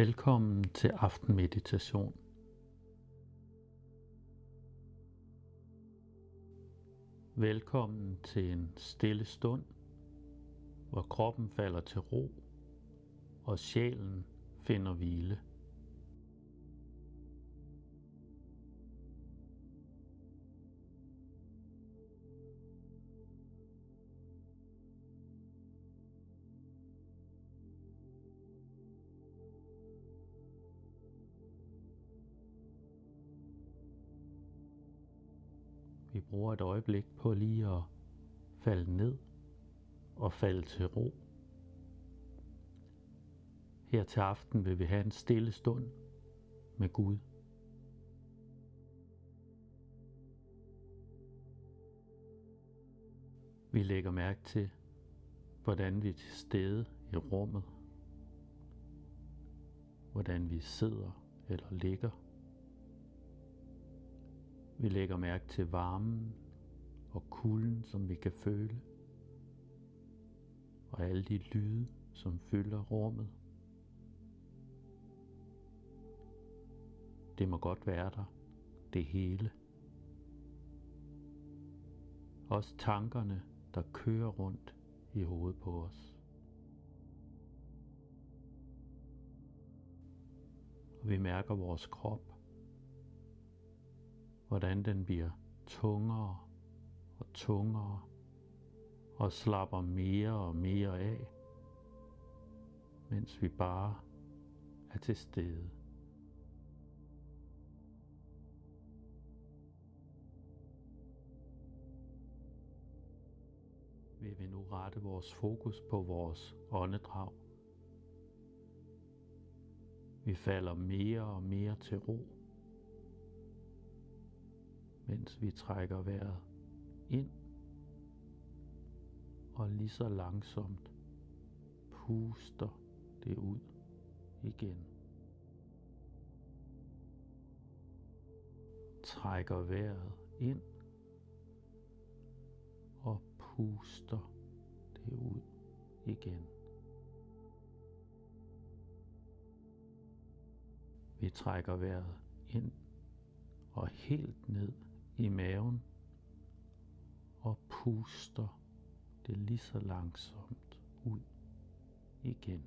Velkommen til aftenmeditation. Velkommen til en stille stund, hvor kroppen falder til ro og sjælen finder hvile. Bruger et øjeblik på lige at falde ned og falde til ro. Her til aften vil vi have en stille stund med Gud. Vi lægger mærke til, hvordan vi er til stede i rummet. Hvordan vi sidder eller ligger. Vi lægger mærke til varmen og kulden, som vi kan føle. Og alle de lyde, som fylder rummet. Det må godt være der, det hele. Også tankerne, der kører rundt i hovedet på os. Og vi mærker vores krop, hvordan den bliver tungere og tungere og slapper mere og mere af, mens vi bare er til stede. vil vi nu rette vores fokus på vores åndedrag. Vi falder mere og mere til ro, mens vi trækker vejret ind og lige så langsomt puster det ud igen. Trækker vejret ind og puster det ud igen. Vi trækker vejret ind og helt ned i maven og puster det lige så langsomt ud igen.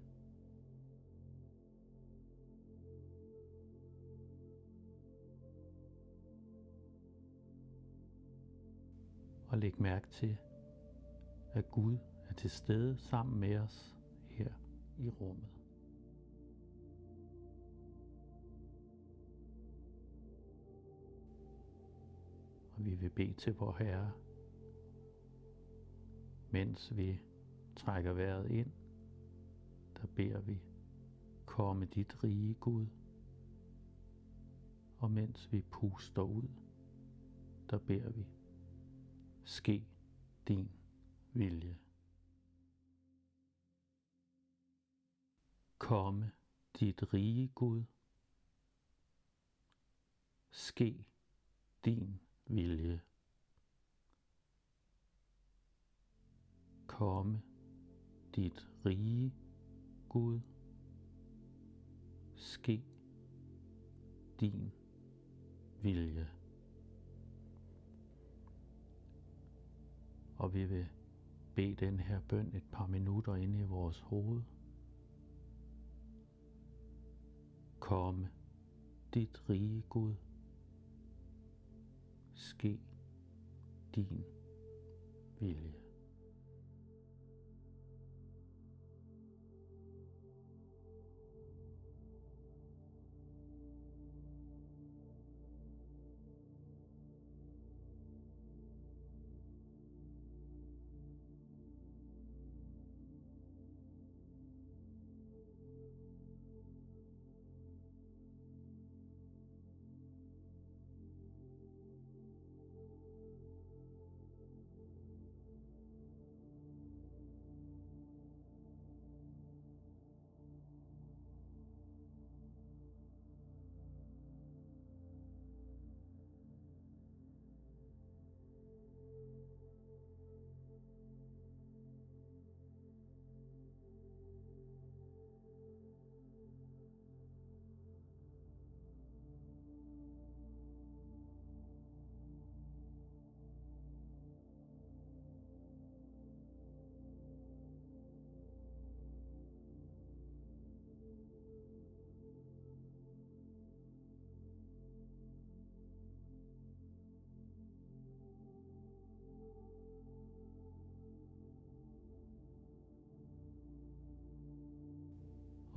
Og læg mærke til, at Gud er til stede sammen med os her i rummet. Vi vil bede til vor Herre, mens vi trækker vejret ind, der beder vi, komme dit rige Gud. Og mens vi puster ud, der beder vi, ske din vilje. Komme dit rige Gud. Ske din vilje. Komme dit rige Gud. Ske din vilje. Og vi vil bede den her bøn et par minutter inde i vores hoved. Komme dit rige Gud. Ske din vilje.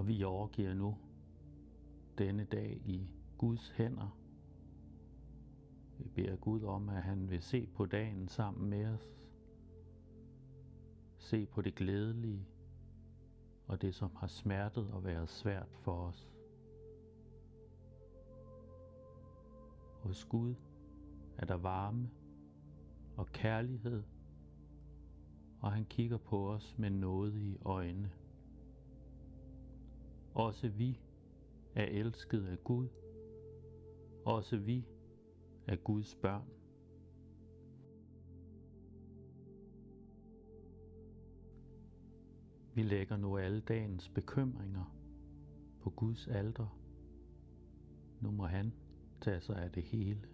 Og vi overgiver nu denne dag i Guds hænder. Vi beder Gud om, at han vil se på dagen sammen med os. Se på det glædelige og det, som har smertet og været svært for os. Hos Gud er der varme og kærlighed, og han kigger på os med nådige øjne. Også vi er elsket af Gud. Også vi er Guds børn. Vi lægger nu alle dagens bekymringer på Guds alter. Nu må han tage sig af det hele.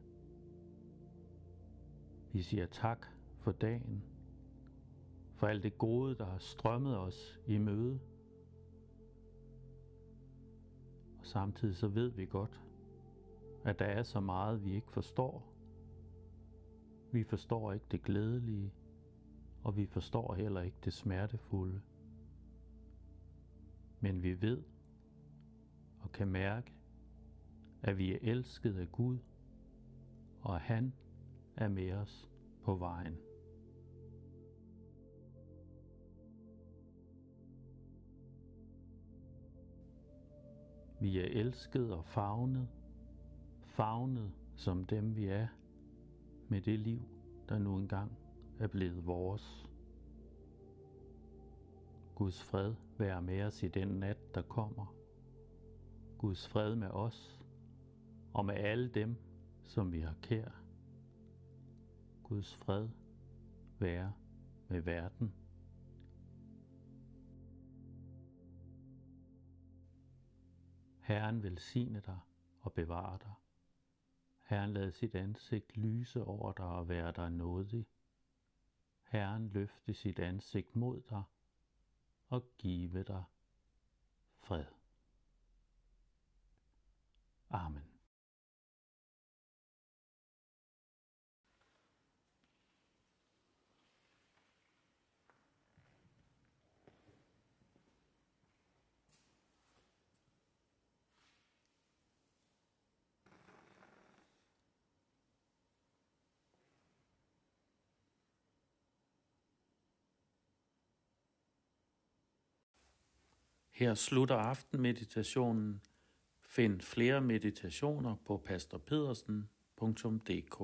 Vi siger tak for dagen, for alt det gode, der har strømmet os i møde. Samtidig så ved vi godt, at der er så meget, vi ikke forstår. Vi forstår ikke det glædelige, og vi forstår heller ikke det smertefulde. Men vi ved og kan mærke, at vi er elsket af Gud, og han er med os på vejen. Vi er elsket og favnet, favnet som dem vi er, med det liv, der nu engang er blevet vores. Guds fred være med os i den nat, der kommer. Guds fred med os og med alle dem, som vi har kær. Guds fred være med verden. Herren velsigne dig og bevare dig. Herren lad sit ansigt lyse over dig og være dig nådig. Herren løfte sit ansigt mod dig og give dig fred. Amen. Her slutter aftenmeditationen. Find flere meditationer på pastorpedersen.dk